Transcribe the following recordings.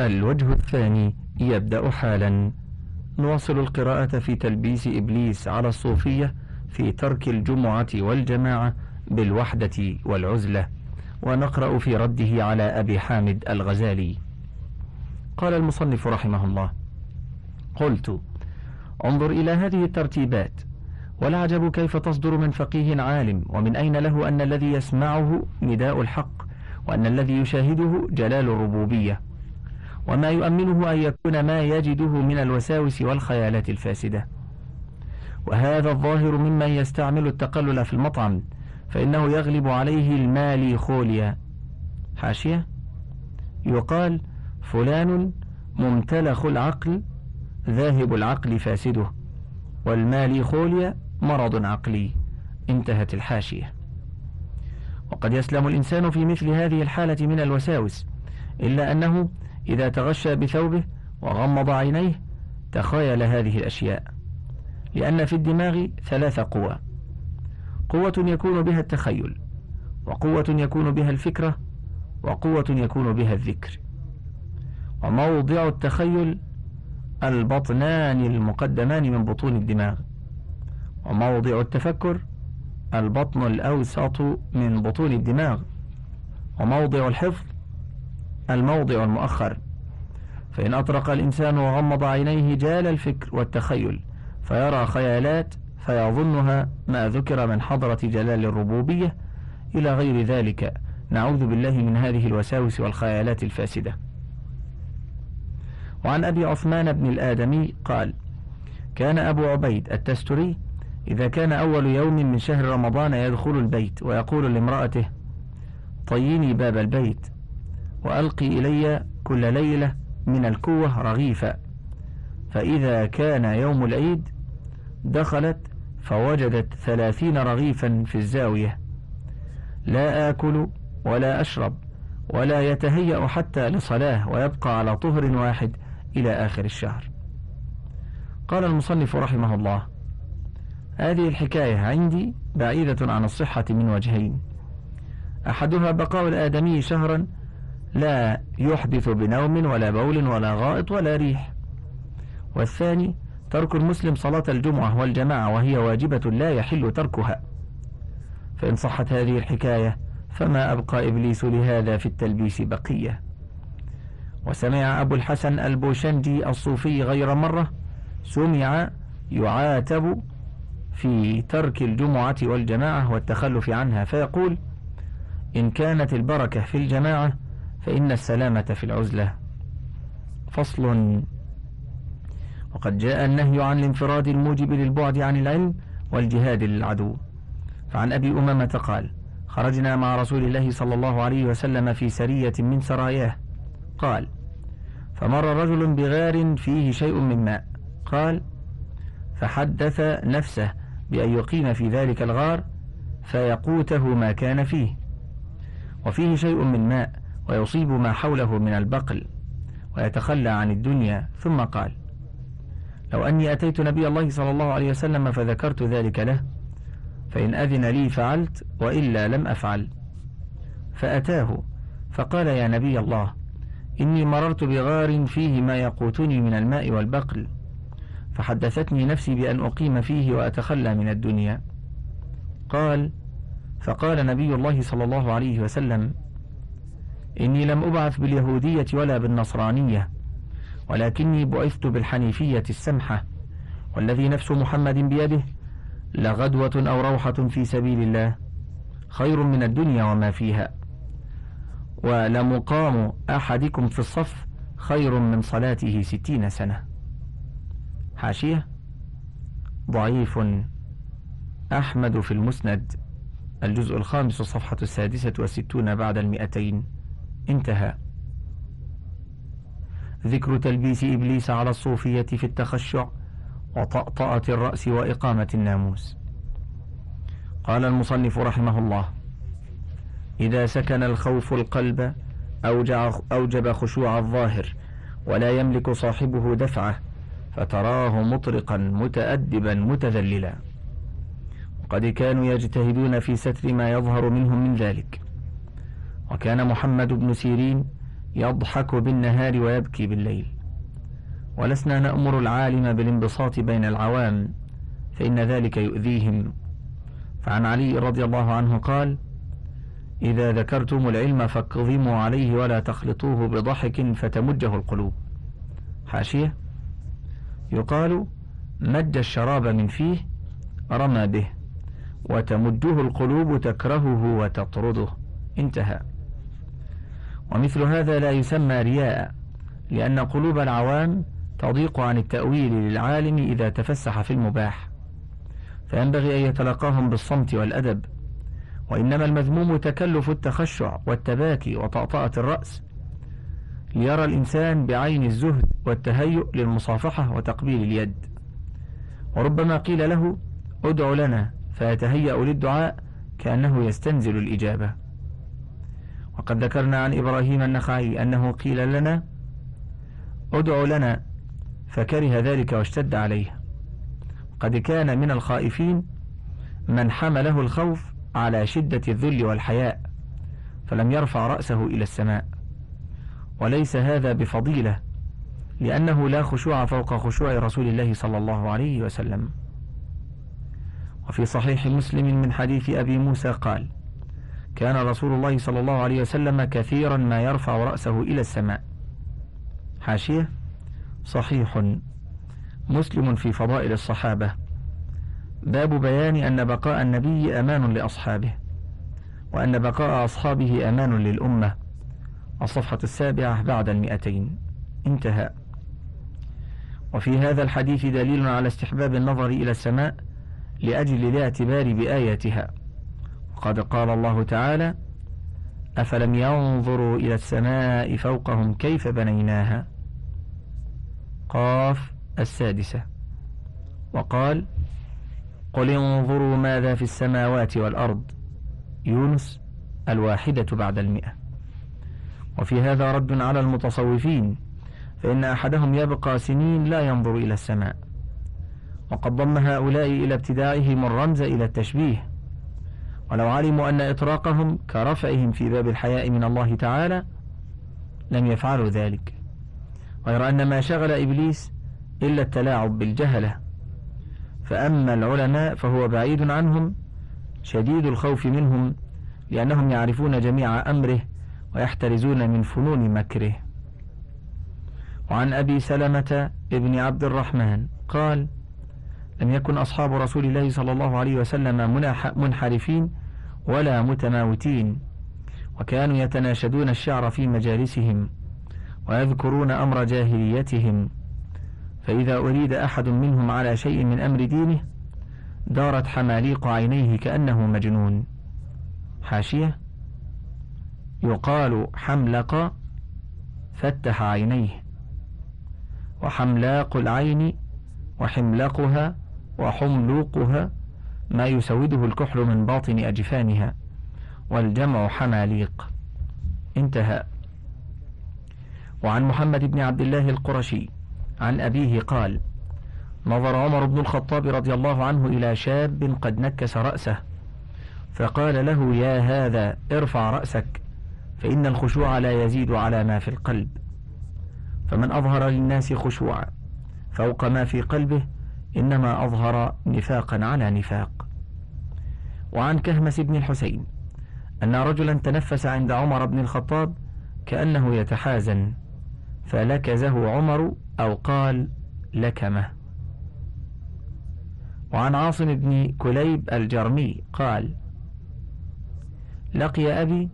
الوجه الثاني يبدأ حالا. نواصل القراءة في تلبيس إبليس على الصوفية في ترك الجمعة والجماعة بالوحدة والعزلة ونقرأ في رده على أبي حامد الغزالي. قال المصنف رحمه الله قلت انظر إلى هذه الترتيبات والعجب كيف تصدر من فقيه عالم ومن أين له أن الذي يسمعه نداء الحق وأن الذي يشاهده جلال الربوبية. وما يؤمنه أن يكون ما يجده من الوساوس والخيالات الفاسدة. وهذا الظاهر ممن يستعمل التقلل في المطعم فإنه يغلب عليه المالي خوليا. حاشية؟ يقال فلان ممتلخ العقل ذاهب العقل فاسده والمالي خوليا مرض عقلي. انتهت الحاشية. وقد يسلم الإنسان في مثل هذه الحالة من الوساوس إلا أنه إذا تغشى بثوبه وغمض عينيه تخيل هذه الأشياء. لأن في الدماغ ثلاث قوى. قوة يكون بها التخيل وقوة يكون بها الفكرة وقوة يكون بها الذكر. وموضع التخيل البطنان المقدمان من بطون الدماغ. وموضع التفكر البطن الأوسط من بطون الدماغ. وموضع الحفظ الموضع المؤخر. فإن أطرق الإنسان وغمض عينيه جال الفكر والتخيل فيرى خيالات فيظنها ما ذكر من حضرة جلال الربوبية. إلى غير ذلك نعوذ بالله من هذه الوساوس والخيالات الفاسدة. وعن أبي عثمان بن الآدمي قال كان أبو عبيد التستري إذا كان أول يوم من شهر رمضان يدخل البيت ويقول لامرأته طيني باب البيت وألقي إلي كل ليلة من الكوة رغيفا. فإذا كان يوم العيد دخلت فوجدت ثلاثين رغيفا في الزاوية. لا آكل ولا أشرب ولا يتهيأ حتى لصلاة ويبقى على طهر واحد إلى آخر الشهر. قال المصنف رحمه الله هذه الحكاية عندي بعيدة عن الصحة من وجهين. أحدها بقاء الآدمي شهرا لا يحدث بنوم ولا بول ولا غائط ولا ريح. والثاني ترك المسلم صلاة الجمعة والجماعة وهي واجبة لا يحل تركها. فإن صحت هذه الحكاية فما أبقى إبليس لهذا في التلبيس بقية. وسمع أبو الحسن البوشنجي الصوفي غير مرة سمع يعاتب في ترك الجمعة والجماعة والتخلف عنها فيقول إن كانت البركة في الجماعة فإن السلامة في العزلة فصل. وقد جاء النهي عن الانفراد الموجب للبعد عن العلم والجهاد للعدو. فعن أبي أمامة قال خرجنا مع رسول الله صلى الله عليه وسلم في سرية من سراياه. قال فمر رجل بغار فيه شيء من ماء. قال فحدث نفسه بأن يقيم في ذلك الغار فيقوته ما كان فيه. وفيه شيء من ماء ويصيب ما حوله من البقل ويتخلى عن الدنيا. ثم قال لو أني أتيت نبي الله صلى الله عليه وسلم فذكرت ذلك له فإن أذن لي فعلت وإلا لم أفعل. فأتاه فقال يا نبي الله إني مررت بغار فيه ما يقوتني من الماء والبقل فحدثتني نفسي بأن أقيم فيه وأتخلى من الدنيا. قال فقال نبي الله صلى الله عليه وسلم إني لم أبعث باليهودية ولا بالنصرانية ولكني بعثت بالحنيفية السمحة والذي نفس محمد بيده لغدوة أو روحة في سبيل الله خير من الدنيا وما فيها. ولمقام أحدكم في الصف خير من صلاته ستين سنة. حاشية؟ ضعيف. أحمد في المسند الجزء الخامس الصفحة السادسة والستون بعد المئتين. انتهى. ذكر تلبيس إبليس على الصوفية في التخشع وطأطأة الرأس وإقامة الناموس. قال المصنف رحمه الله إذا سكن الخوف القلب أوجب خشوع الظاهر ولا يملك صاحبه دفعه فتراه مطرقا متأدبا متذللا. وقد كانوا يجتهدون في ستر ما يظهر منهم من ذلك. وكان محمد بن سيرين يضحك بالنهار ويبكي بالليل. ولسنا نأمر العالم بالانبساط بين العوام فإن ذلك يؤذيهم. فعن علي رضي الله عنه قال إذا ذكرتم العلم فاكظموا عليه ولا تخلطوه بضحك فتمجه القلوب. حاشية يقال مج الشراب من فيه رمى به وتمجه القلوب تكرهه وتطرده. انتهى. ومثل هذا لا يسمى رياء لأن قلوب العوام تضيق عن التأويل للعالم إذا تفسح في المباح. فينبغي أن يتلقاهم بالصمت والأدب وإنما المذموم تكلف التخشع والتباكي وطأطأة الرأس ليرى الإنسان بعين الزهد والتهيؤ للمصافحة وتقبيل اليد. وربما قيل له ادع لنا. فيتهيأ للدعاء كأنه يستنزل الإجابة. وقد ذكرنا عن إبراهيم النخعي أنه قيل لنا ادع لنا. فكره ذلك واشتد عليه. قد كان من الخائفين من حمله الخوف على شدة الذل والحياء فلم يرفع رأسه إلى السماء. وليس هذا بفضيلة لأنه لا خشوع فوق خشوع رسول الله صلى الله عليه وسلم. وفي صحيح مسلم من حديث أبي موسى قال كان رسول الله صلى الله عليه وسلم كثيرا ما يرفع رأسه إلى السماء. حاشية؟ صحيح. مسلم في فضائل الصحابة. باب بيان أن بقاء النبي أمان لأصحابه وأن بقاء أصحابه أمان للأمة. الصفحة السابعة بعد المئتين. انتهى. وفي هذا الحديث دليل على استحباب النظر إلى السماء لأجل الاعتبار بآياتها. وقد قال الله تعالى أفلم ينظروا إلى السماء فوقهم كيف بنيناها؟ قاف السادسة. وقال قل انظروا ماذا في السماوات والأرض. يونس الواحدة بعد المئة. وفي هذا رد على المتصوفين فإن أحدهم يبقى سنين لا ينظر إلى السماء. وقد ضم هؤلاء إلى ابتداعهم الرمز إلى التشبيه. ولو علموا أن إطراقهم كرفعهم في باب الحياء من الله تعالى لم يفعلوا ذلك. غير أن ما شغل إبليس إلا التلاعب بالجهلة. فأما العلماء فهو بعيد عنهم شديد الخوف منهم لأنهم يعرفون جميع أمره ويحترزون من فنون مكره. وعن أبي سلمة ابن عبد الرحمن قال لم يكن أصحاب رسول الله صلى الله عليه وسلم منحرفين ولا متماوتين وكانوا يتناشدون الشعر في مجالسهم ويذكرون أمر جاهليتهم. فإذا أريد أحد منهم على شيء من أمر دينه دارت حماليق عينيه كأنه مجنون. حاشية يقال حملق فتح عينيه وحملاق العين وحملقها وحملوقها ما يسوده الكحل من باطن أجفانها والجمع حماليق. انتهى. وعن محمد بن عبد الله القرشي عن أبيه قال نظر عمر بن الخطاب رضي الله عنه إلى شاب قد نكس رأسه فقال له يا هذا ارفع رأسك فإن الخشوع لا يزيد على ما في القلب. فمن أظهر للناس خشوعا فوق ما في قلبه إنما أظهر نفاقا على نفاق. وعن كهمس بن الحسين أن رجلا تنفس عند عمر بن الخطاب كأنه يتحازن فلكزه عمر أو قال لكمه. وعن عاصم بن كليب الجرمي قال لقي أبي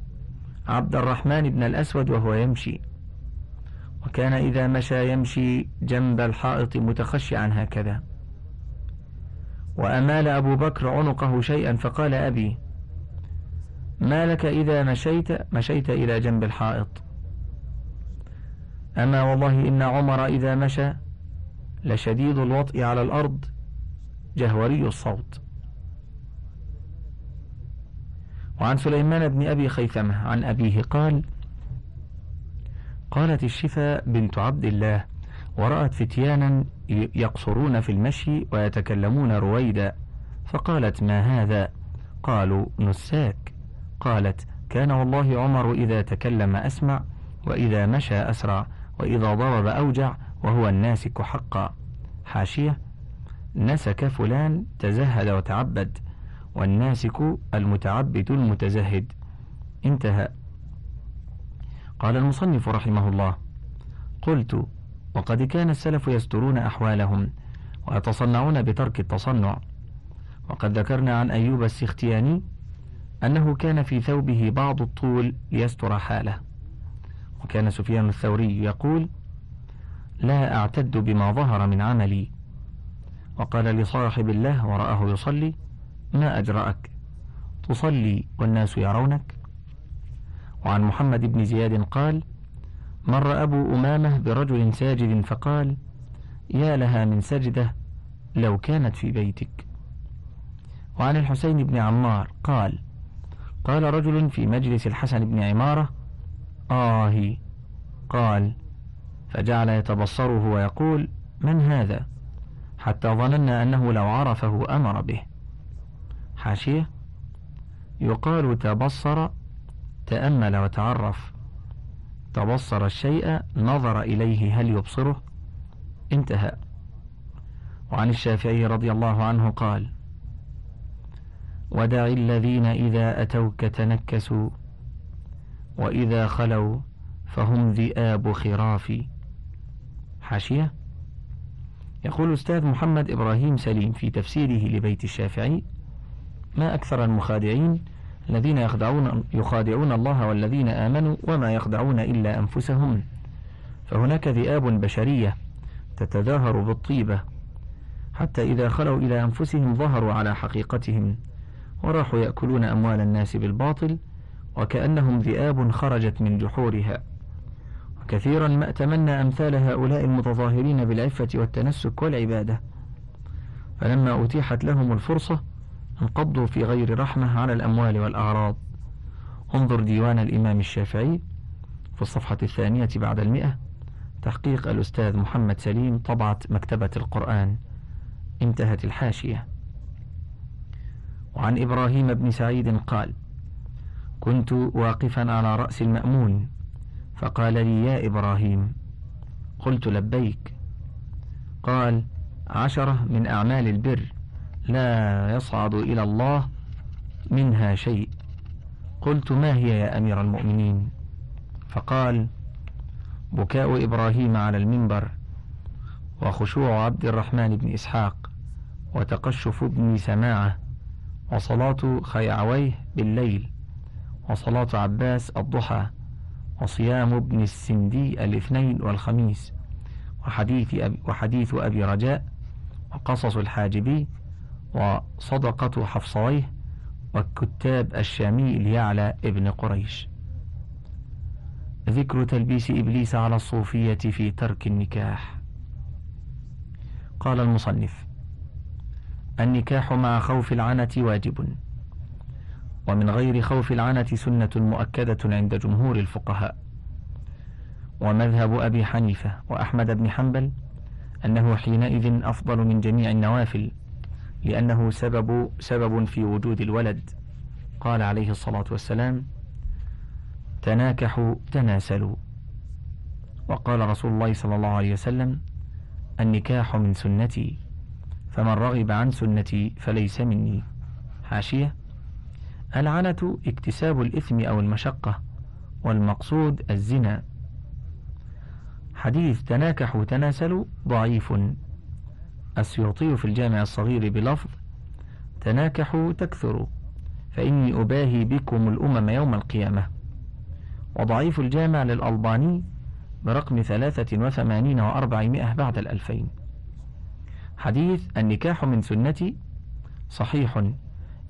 عبد الرحمن بن الأسود وهو يمشي وكان إذا مشى يمشي جنب الحائط متخشعا هكذا. وأمال أبو بكر عنقه شيئا فقال أبي ما لك إذا مشيت مشيت إلى جنب الحائط؟ أما والله إن عمر إذا مشى لشديد الوطء على الأرض جهوري الصوت. وعن سليمان بن أبي خيثمة عن أبيه قال قالت الشفا بنت عبد الله ورأت فتيانا يقصرون في المشي ويتكلمون رويدا. فقالت ما هذا؟ قالوا نساك. قالت كان والله عمر إذا تكلم أسمع وإذا مشى أسرع وإذا ضرب أوجع وهو الناسك حقا. حاشية نسك فلان تزهد وتعبد والناسك المتعبد المتزهد. انتهى. قال المصنف رحمه الله قلت وقد كان السلف يسترون أحوالهم ويتصنعون بترك التصنع. وقد ذكرنا عن أيوب السختياني أنه كان في ثوبه بعض الطول ليستر حاله. وكان سفيان الثوري يقول لا أعتد بما ظهر من عملي. وقال لصاحب الله ورآه يصلي ما أجرأك؟ تصلي والناس يرونك. وعن محمد بن زياد قال مر أبو أمامة برجل ساجد فقال يا لها من سجدة لو كانت في بيتك. وعن الحسين بن عمار قال قال رجل في مجلس الحسن بن عمارة آه قال فجعل يتبصره ويقول من هذا؟ حتى ظننا أنه لو عرفه أمر به. حاشية؟ يقال تبصر تأمل وتعرف. تبصر الشيء نظر إليه هل يبصره؟ انتهى. وعن الشافعي رضي الله عنه قال ودع الذين إذا أتوك تنكسوا وإذا خلوا فهم ذئاب خراف. حاشية. يقول أستاذ محمد إبراهيم سليم في تفسيره لبيت الشافعي ما أكثر المخادعين الذين يخدعون يخادعون الله والذين آمنوا وما يخدعون إلا أنفسهم. فهناك ذئاب بشرية تتظاهر بالطيبة حتى إذا خلوا إلى أنفسهم ظهروا على حقيقتهم وراحوا يأكلون أموال الناس بالباطل وكأنهم ذئاب خرجت من جحورها. وكثيرا ما أتمنى أمثال هؤلاء المتظاهرين بالعفة والتنسك والعبادة. فلما أتيحت لهم الفرصة انقضوا في غير رحمة على الأموال والأعراض. انظر ديوان الإمام الشافعي في الصفحة الثانية بعد المئة تحقيق الأستاذ محمد سليم طبعة مكتبة القرآن. انتهت الحاشية. وعن إبراهيم بن سعيد قال كنت واقفا على رأس المأمون فقال لي يا إبراهيم قلت لبيك قال عشرة من أعمال البر لا يصعد إلى الله منها شيء. قلت ما هي يا أمير المؤمنين؟ فقال بكاء إبراهيم على المنبر وخشوع عبد الرحمن بن إسحاق وتقشف ابن سماعة وصلاة خيعويه بالليل وصلاة عباس الضحى وصيام ابن السندي الاثنين والخميس وحديث أبي, وحديث أبي رجاء وقصص الحاجبي وصدقة حفصويه والكتاب الشامي ليعلى ابن قريش. ذكر تلبيس إبليس على الصوفية في ترك النكاح. قال المصنف النكاح مع خوف العنة واجب ومن غير خوف العنة سنة مؤكدة عند جمهور الفقهاء. ومذهب أبي حنيفة وأحمد بن حنبل أنه حينئذ أفضل من جميع النوافل. لأنه سبب سبب في وجود الولد. قال عليه الصلاة والسلام تناكحوا تناسلوا. وقال رسول الله صلى الله عليه وسلم النكاح من سنتي فمن رغب عن سنتي فليس مني. حاشية العنة اكتساب الإثم أو المشقة والمقصود الزنا. حديث تناكحوا تناسلوا ضعيف. السيوطي في الجامع الصغير بلفظ تناكحوا تكثروا فإني أباهي بكم الأمم يوم القيامة. وضعيف الجامع للألباني برقم ثلاثة وثمانين وأربعمائة بعد الألفين. حديث النكاح من سنتي صحيح.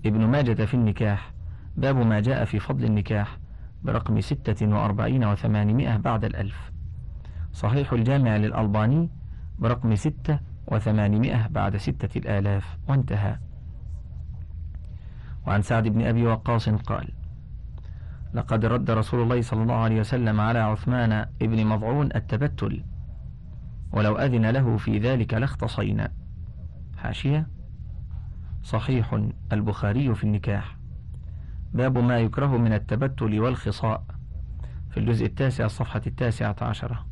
ابن ماجة في النكاح باب ما جاء في فضل النكاح برقم ستة وأربعين وثمانمائة بعد الألف. صحيح الجامع للألباني برقم ستة وثمانمائة بعد ستة الآلاف. وانتهى. وعن سعد بن أبي وقاص قال لقد رد رسول الله صلى الله عليه وسلم على عثمان ابن مضعون التبتل ولو أذن له في ذلك لاختصينا. حاشية. صحيح البخاري في النكاح. باب ما يكره من التبتل والخصاء في الجزء التاسع الصفحة التاسعة عشرة.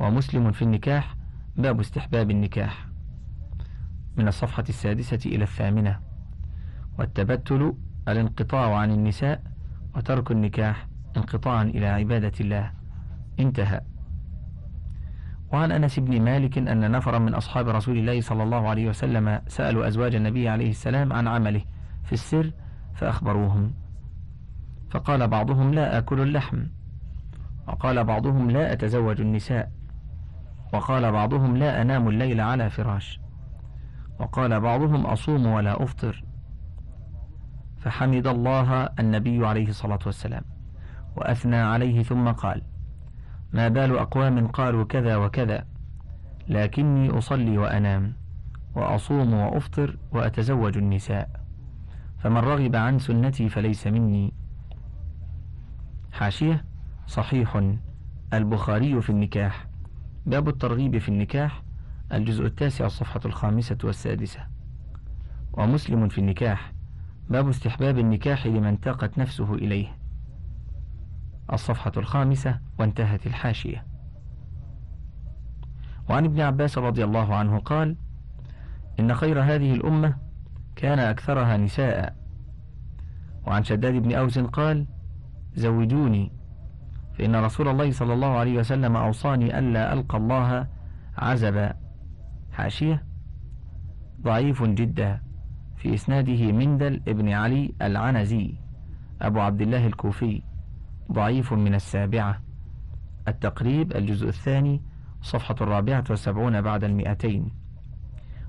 ومسلم في النكاح باب استحباب النكاح من الصفحة السادسة إلى الثامنة. والتبتل الانقطاع عن النساء وترك النكاح انقطاعا إلى عبادة الله. انتهى. وعن أنس بن مالك أن نفرا من أصحاب رسول الله صلى الله عليه وسلم سألوا أزواج النبي عليه السلام عن عمله في السر فأخبروهم. فقال بعضهم لا آكل اللحم. وقال بعضهم لا أتزوج النساء. وقال بعضهم لا أنام الليل على فراش. وقال بعضهم أصوم ولا أفطر. فحمد الله النبي عليه الصلاة والسلام. وأثنى عليه ثم قال ما بال أقوام قالوا كذا وكذا لكني أصلي وأنام وأصوم وأفطر وأتزوج النساء فمن رغب عن سنتي فليس مني. حاشية صحيح البخاري في النكاح. باب الترغيب في النكاح الجزء التاسع الصفحة الخامسة والسادسة. ومسلم في النكاح باب استحباب النكاح لمن تاقت نفسه إليه. الصفحة الخامسة وانتهت الحاشية. وعن ابن عباس رضي الله عنه قال إن خير هذه الأمة كان أكثرها نساء. وعن شداد بن أوس قال زوجوني فإن رسول الله صلى الله عليه وسلم أوصاني ألا ألقى الله عزبا حاشية ضعيف جدا في إسناده مندل ابن علي العنزي أبو عبد الله الكوفي ضعيف من السابعة التقريب الجزء الثاني صفحة الرابعة والسبعون بعد المئتين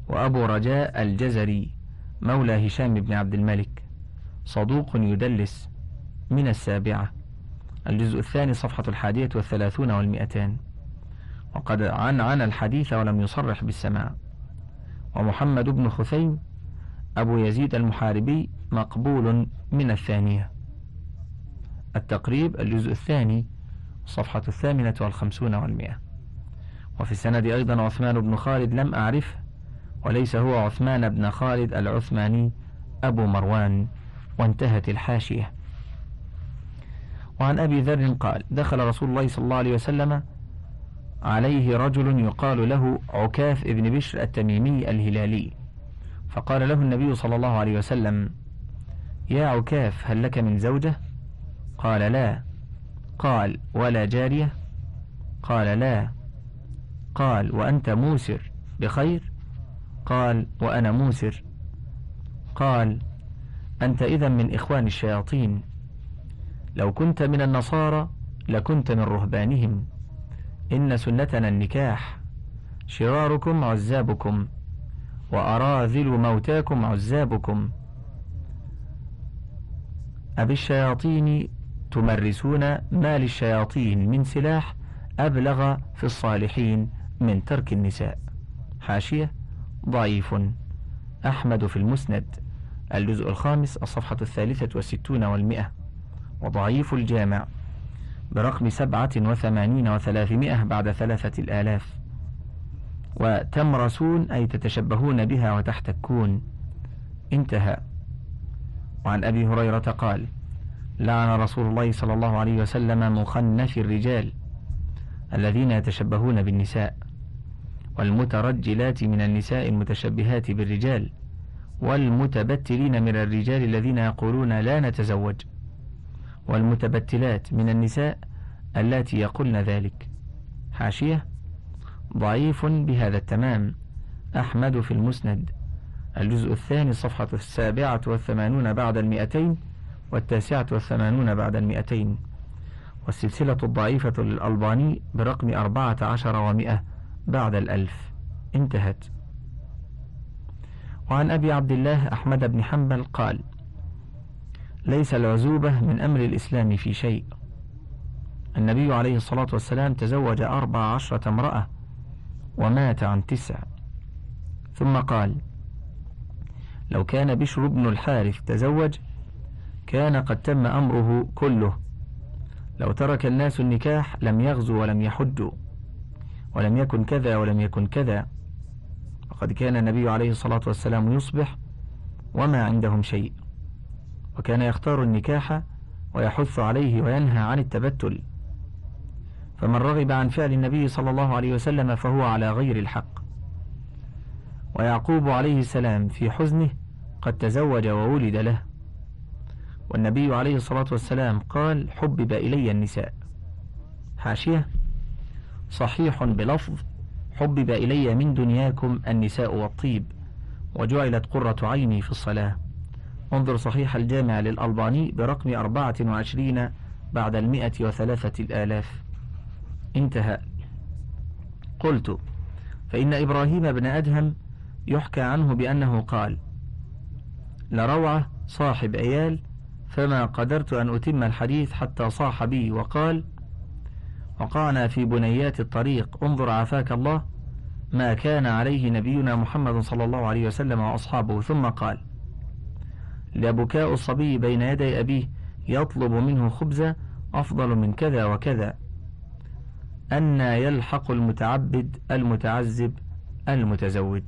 وأبو رجاء الجزري مولى هشام بن عبد الملك صدوق يدلس من السابعة الجزء الثاني صفحة الحادية والثلاثون والمئتان وقد عن عن الحديث ولم يصرح بالسماع. ومحمد بن خثيم أبو يزيد المحاربي مقبول من الثانية. التقريب الجزء الثاني صفحة الثامنة والخمسون والمئة. وفي السند أيضا عثمان بن خالد لم أعرفه وليس هو عثمان بن خالد العثماني أبو مروان. وانتهت الحاشية. وعن أبي ذر قال دخل رسول الله صلى الله عليه وسلم عليه رجل يقال له عكاف ابن بشر التميمي الهلالي فقال له النبي صلى الله عليه وسلم يا عكاف هل لك من زوجة؟ قال لا. قال ولا جارية؟ قال لا. قال وأنت موسر بخير؟ قال وأنا موسر. قال أنت إذا من إخوان الشياطين. لو كنت من النصارى لكنت من رهبانهم. إن سنتنا النكاح. شراركم عزابكم. وأراذل موتاكم عزابكم. أبالشياطين تمرسون ما للشياطين من سلاح أبلغ في الصالحين من ترك النساء. حاشية. ضعيف. أحمد في المسند. الجزء الخامس الصفحة الثالثة والستون والمئة. وضعيف الجامع برقم سبعة وثمانين وثلاثمائة بعد ثلاثة الآلاف. وتمرسون أي تتشبهون بها وتحتكون انتهى. وعن أبي هريرة قال لعن رسول الله صلى الله عليه وسلم مخنث الرجال الذين يتشبهون بالنساء والمترجلات من النساء المتشبهات بالرجال والمتبتلين من الرجال الذين يقولون لا نتزوج. والمتبتلات من النساء اللاتي يقولن ذلك. حاشية ضعيف بهذا التمام. أحمد في المسند. الجزء الثاني صفحة السابعة والثمانون بعد المئتين والتاسعة والثمانون بعد المئتين. والسلسلة الضعيفة للألباني برقم أربعة عشر ومئة بعد الألف. انتهت. وعن أبي عبد الله أحمد بن حنبل قال ليس العزوبة من أمر الإسلام في شيء. النبي عليه الصلاة والسلام تزوج أربع عشرة امرأة ومات عن تسع. ثم قال لو كان بشر بن الحارث تزوج كان قد تم أمره كله. لو ترك الناس النكاح لم يغزوا ولم يحجوا ولم يكن كذا ولم يكن كذا. وقد كان النبي عليه الصلاة والسلام يصبح وما عندهم شيء. وكان يختار النكاح ويحث عليه وينهى عن التبتل. فمن رغب عن فعل النبي صلى الله عليه وسلم فهو على غير الحق. ويعقوب عليه السلام في حزنه قد تزوج وولد له. والنبي عليه الصلاة والسلام قال حبب إلي النساء حاشية صحيح بلفظ حبب إلي من دنياكم النساء والطيب وجعلت قرة عيني في الصلاة. انظر صحيح الجامع للألباني برقم أربعة وعشرين بعد المئة وثلاثة الآلاف. انتهى. قلت فإن إبراهيم بن أدهم يحكى عنه بأنه قال لروعة صاحب عيال فما قدرت أن أتم الحديث حتى صاح بي وقال وقعنا في بنيات الطريق انظر عافاك الله ما كان عليه نبينا محمد صلى الله عليه وسلم وأصحابه. ثم قال لبكاء الصبي بين يدي أبيه يطلب منه خبزا أفضل من كذا وكذا. أن يلحق المتعبد المتعذب المتزوج.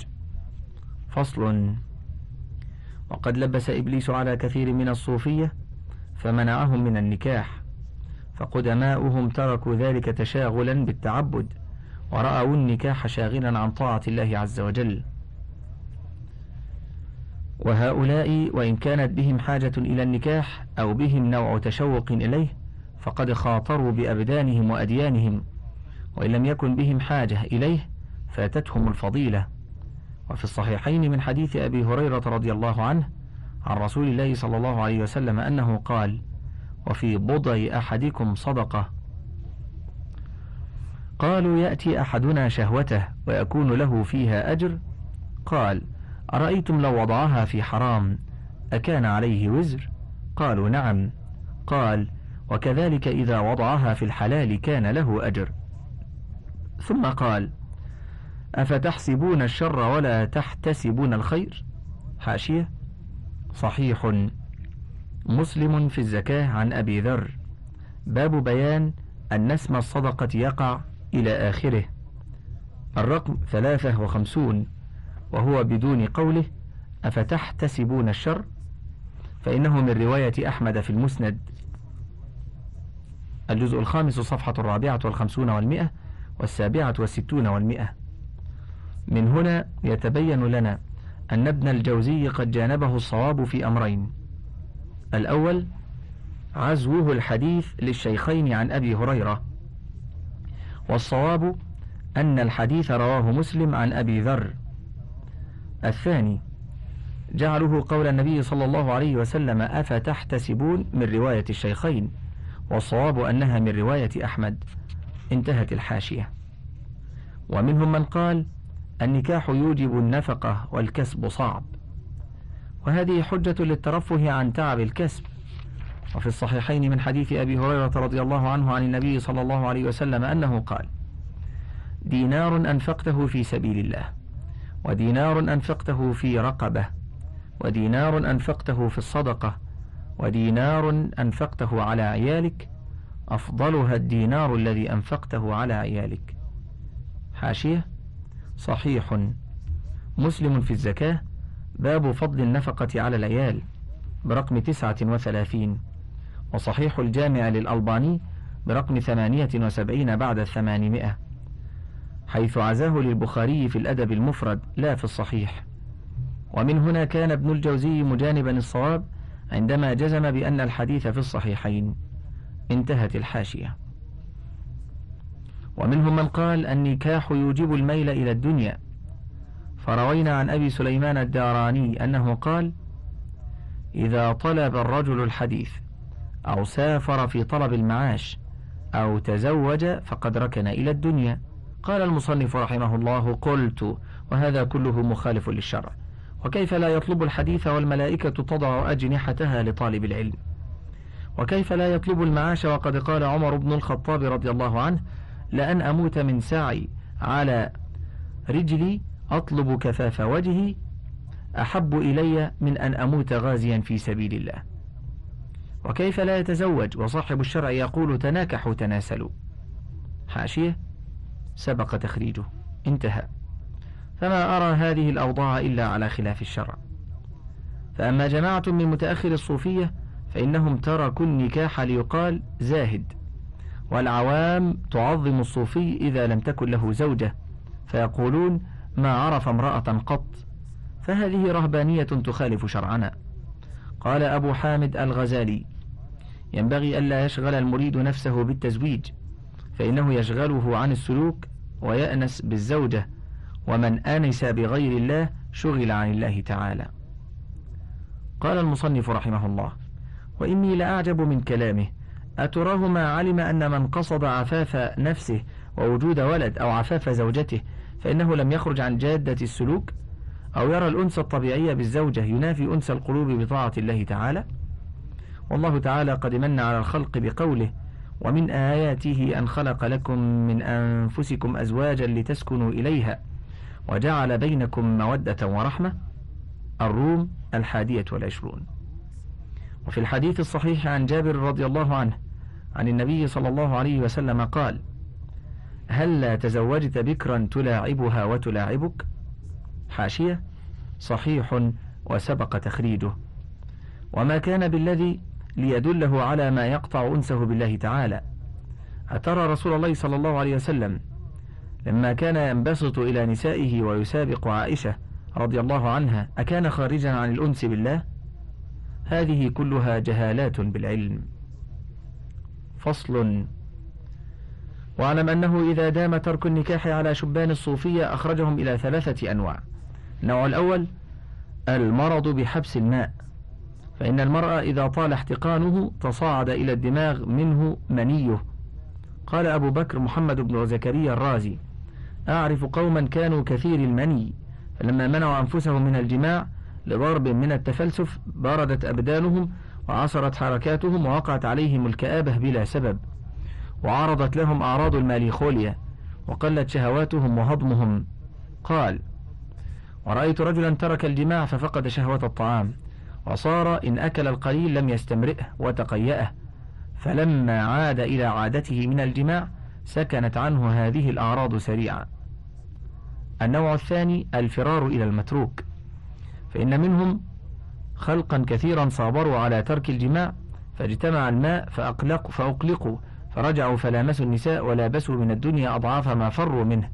فصل. وقد لبس إبليس على كثير من الصوفية فمنعهم من النكاح. فقدماؤهم تركوا ذلك تشاغلا بالتعبد ورأوا النكاح شاغلا عن طاعة الله عز وجل. وهؤلاء وإن كانت بهم حاجة إلى النكاح أو بهم نوع تشوق إليه فقد خاطروا بأبدانهم وأديانهم وإن لم يكن بهم حاجة إليه فاتتهم الفضيلة. وفي الصحيحين من حديث أبي هريرة رضي الله عنه عن رسول الله صلى الله عليه وسلم أنه قال وفي بضع أحدكم صدقة. قالوا يأتي أحدنا شهوته ويكون له فيها أجر. قال أرأيتم لو وضعها في حرام؟ أكان عليه وزر؟ قالوا نعم. قال وكذلك إذا وضعها في الحلال كان له أجر. ثم قال أفتحسبون الشر ولا تحتسبون الخير؟ حاشية. صحيح. مسلم في الزكاة عن أبي ذر. باب بيان أن اسم الصدقة يقع إلى آخره. الرقم ثلاثة وخمسون. وهو بدون قوله أفتحتسبون الشر؟ فإنه من رواية أحمد في المسند. الجزء الخامس صفحة الرابعة والخمسون والمئة والسابعة والستون والمئة. من هنا يتبين لنا أن ابن الجوزي قد جانبه الصواب في أمرين. الأول عزوه الحديث للشيخين عن أبي هريرة. والصواب أن الحديث رواه مسلم عن أبي ذر. الثاني جعله قول النبي صلى الله عليه وسلم أفتحتسبون من رواية الشيخين؟ والصواب أنها من رواية أحمد. انتهت الحاشية. ومنهم من قال النكاح يوجب النفقة والكسب صعب. وهذه حجة للترفه عن تعب الكسب. وفي الصحيحين من حديث أبي هريرة رضي الله عنه عن النبي صلى الله عليه وسلم أنه قال دينار أنفقته في سبيل الله. ودينار أنفقته في رقبة ودينار أنفقته في الصدقة ودينار أنفقته على عيالك أفضلها الدينار الذي أنفقته على عيالك. حاشية صحيح. مسلم في الزكاة باب فضل النفقة على العيال برقم تسعة وثلاثين. وصحيح الجامع للألباني برقم ثمانية وسبعين بعد الثمانمائة. حيث عزاه للبخاري في الأدب المفرد لا في الصحيح. ومن هنا كان ابن الجوزي مجانبا الصواب عندما جزم بأن الحديث في الصحيحين. انتهت الحاشية. ومنهم من قال النكاح يوجب الميل إلى الدنيا. فروينا عن أبي سليمان الداراني أنه قال إذا طلب الرجل الحديث أو سافر في طلب المعاش أو تزوج فقد ركن إلى الدنيا. قال المصنف رحمه الله قلت وهذا كله مخالف للشرع. وكيف لا يطلب الحديث والملائكة تضع أجنحتها لطالب العلم؟ وكيف لا يطلب المعاش؟ وقد قال عمر بن الخطاب رضي الله عنه لأن أموت من سعي على رجلي أطلب كفاف وجهي أحب إلي من أن أموت غازيا في سبيل الله. وكيف لا يتزوج؟ وصاحب الشرع يقول تناكحوا تناسلوا. حاشية. سبق تخريجه. انتهى. فما أرى هذه الأوضاع إلا على خلاف الشرع. فأما جماعة من متأخر الصوفية فإنهم تركوا النكاح ليقال زاهد. والعوام تعظم الصوفي إذا لم تكن له زوجة. فيقولون ما عرف امرأة قط. فهذه رهبانية تخالف شرعنا. قال أبو حامد الغزالي ينبغي ألا يشغل المريد نفسه بالتزويج. فإنه يشغله عن السلوك ويأنس بالزوجة ومن آنس بغير الله شغل عن الله تعالى. قال المصنف رحمه الله وإني لأعجب من كلامه. أتراه ما علم أن من قصد عفاف نفسه ووجود ولد أو عفاف زوجته فإنه لم يخرج عن جادة السلوك؟ أو يرى الأنس الطبيعية بالزوجة ينافي أنس القلوب بطاعة الله تعالى؟ والله تعالى قد من على الخلق بقوله ومن آياته أن خلق لكم من أنفسكم أزواجا لتسكنوا إليها وجعل بينكم مودة ورحمة. الروم الحادية والعشرون. وفي الحديث الصحيح عن جابر رضي الله عنه عن النبي صلى الله عليه وسلم قال هل لا تزوجت بكرا تلاعبها وتلاعبك؟ حاشية صحيح وسبق تخريجه. وما كان بالذي ليدله على ما يقطع أنسه بالله تعالى. أترى رسول الله صلى الله عليه وسلم لما كان ينبسط إلى نسائه ويسابق عائشة رضي الله عنها أكان خارجا عن الأنس بالله؟ هذه كلها جهالات بالعلم. فصل. واعلم أنه إذا دام ترك النكاح على شبان الصوفية أخرجهم إلى ثلاثة أنواع. النوع الأول المرض بحبس الماء. فإن المرأة إذا طال احتقانه تصاعد إلى الدماغ منه منيه. قال أبو بكر محمد بن زكريا الرازي أعرف قوما كانوا كثير المني فلما منعوا أنفسهم من الجماع لضرب من التفلسف بردت أبدانهم وعصرت حركاتهم ووقعت عليهم الكآبة بلا سبب وعرضت لهم أعراض الماليخوليا وقلت شهواتهم وهضمهم. قال ورأيت رجلا ترك الجماع ففقد شهوة الطعام. وصار إن أكل القليل لم يستمرئه وتقيأه فلما عاد إلى عادته من الجماع سكنت عنه هذه الأعراض سريعا. النوع الثاني الفرار إلى المتروك فإن منهم خلقا كثيرا صابروا على ترك الجماع فاجتمع الماء فأقلق فأقلقوا فرجعوا فلامسوا النساء ولابسوا من الدنيا أضعاف ما فروا منه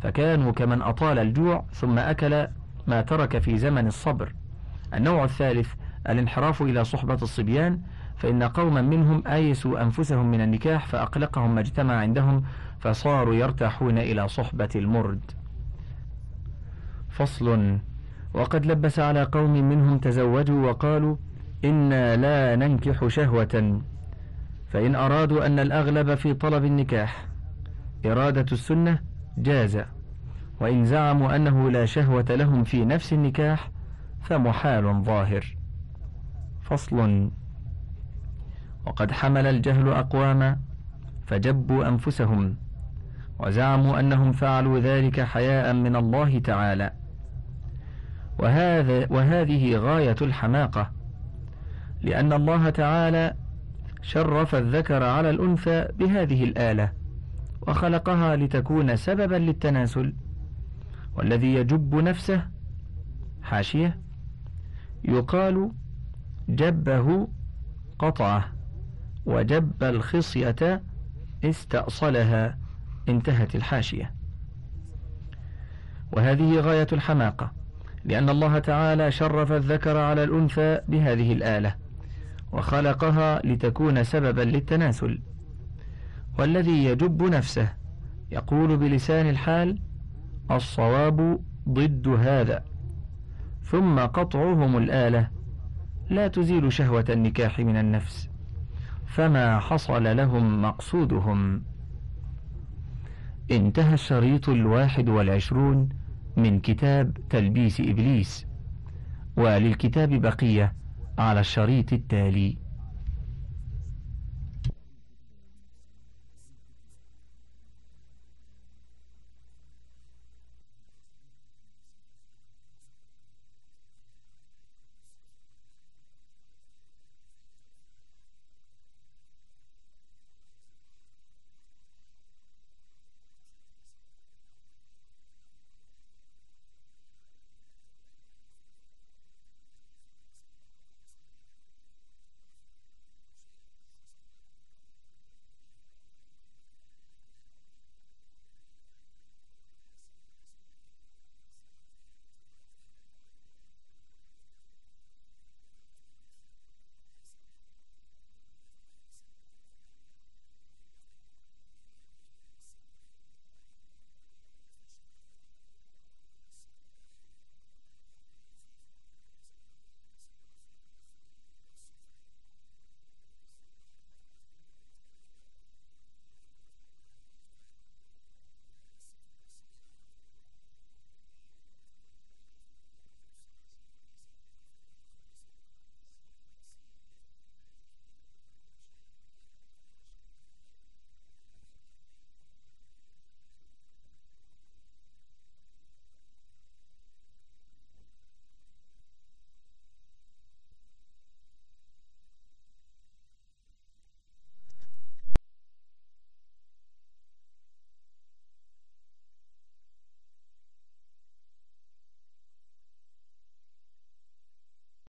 فكانوا كمن أطال الجوع ثم أكل ما ترك في زمن الصبر. النوع الثالث الانحراف إلى صحبة الصبيان فإن قوما منهم آيسوا أنفسهم من النكاح فأقلقهم ما اجتمع عندهم فصاروا يرتاحون إلى صحبة المرد. فصل وقد لبس على قوم منهم تزوجوا وقالوا إنا لا ننكح شهوة. فإن أرادوا أن الأغلب في طلب النكاح إرادة السنة جاز وإن زعموا أنه لا شهوة لهم في نفس النكاح فمحال ظاهر. فصل. وقد حمل الجهل أقواما فجبوا أنفسهم وزعموا أنهم فعلوا ذلك حياء من الله تعالى. وهذا وهذه غاية الحماقة لأن الله تعالى شرف الذكر على الأنثى بهذه الآلة وخلقها لتكون سببا للتناسل والذي يجب نفسه حاشية يقال جبه قطعة وجب الخصية استأصلها انتهت الحاشية. وهذه غاية الحماقة لأن الله تعالى شرف الذكر على الأنثى بهذه الآلة وخلقها لتكون سببا للتناسل. والذي يجب نفسه يقول بلسان الحال الصواب ضد هذا. ثم قطعهم الآلة. لا تزيل شهوة النكاح من النفس. فما حصل لهم مقصودهم. انتهى الشريط الواحد والعشرون من كتاب تلبيس إبليس. وللكتاب بقية على الشريط التالي.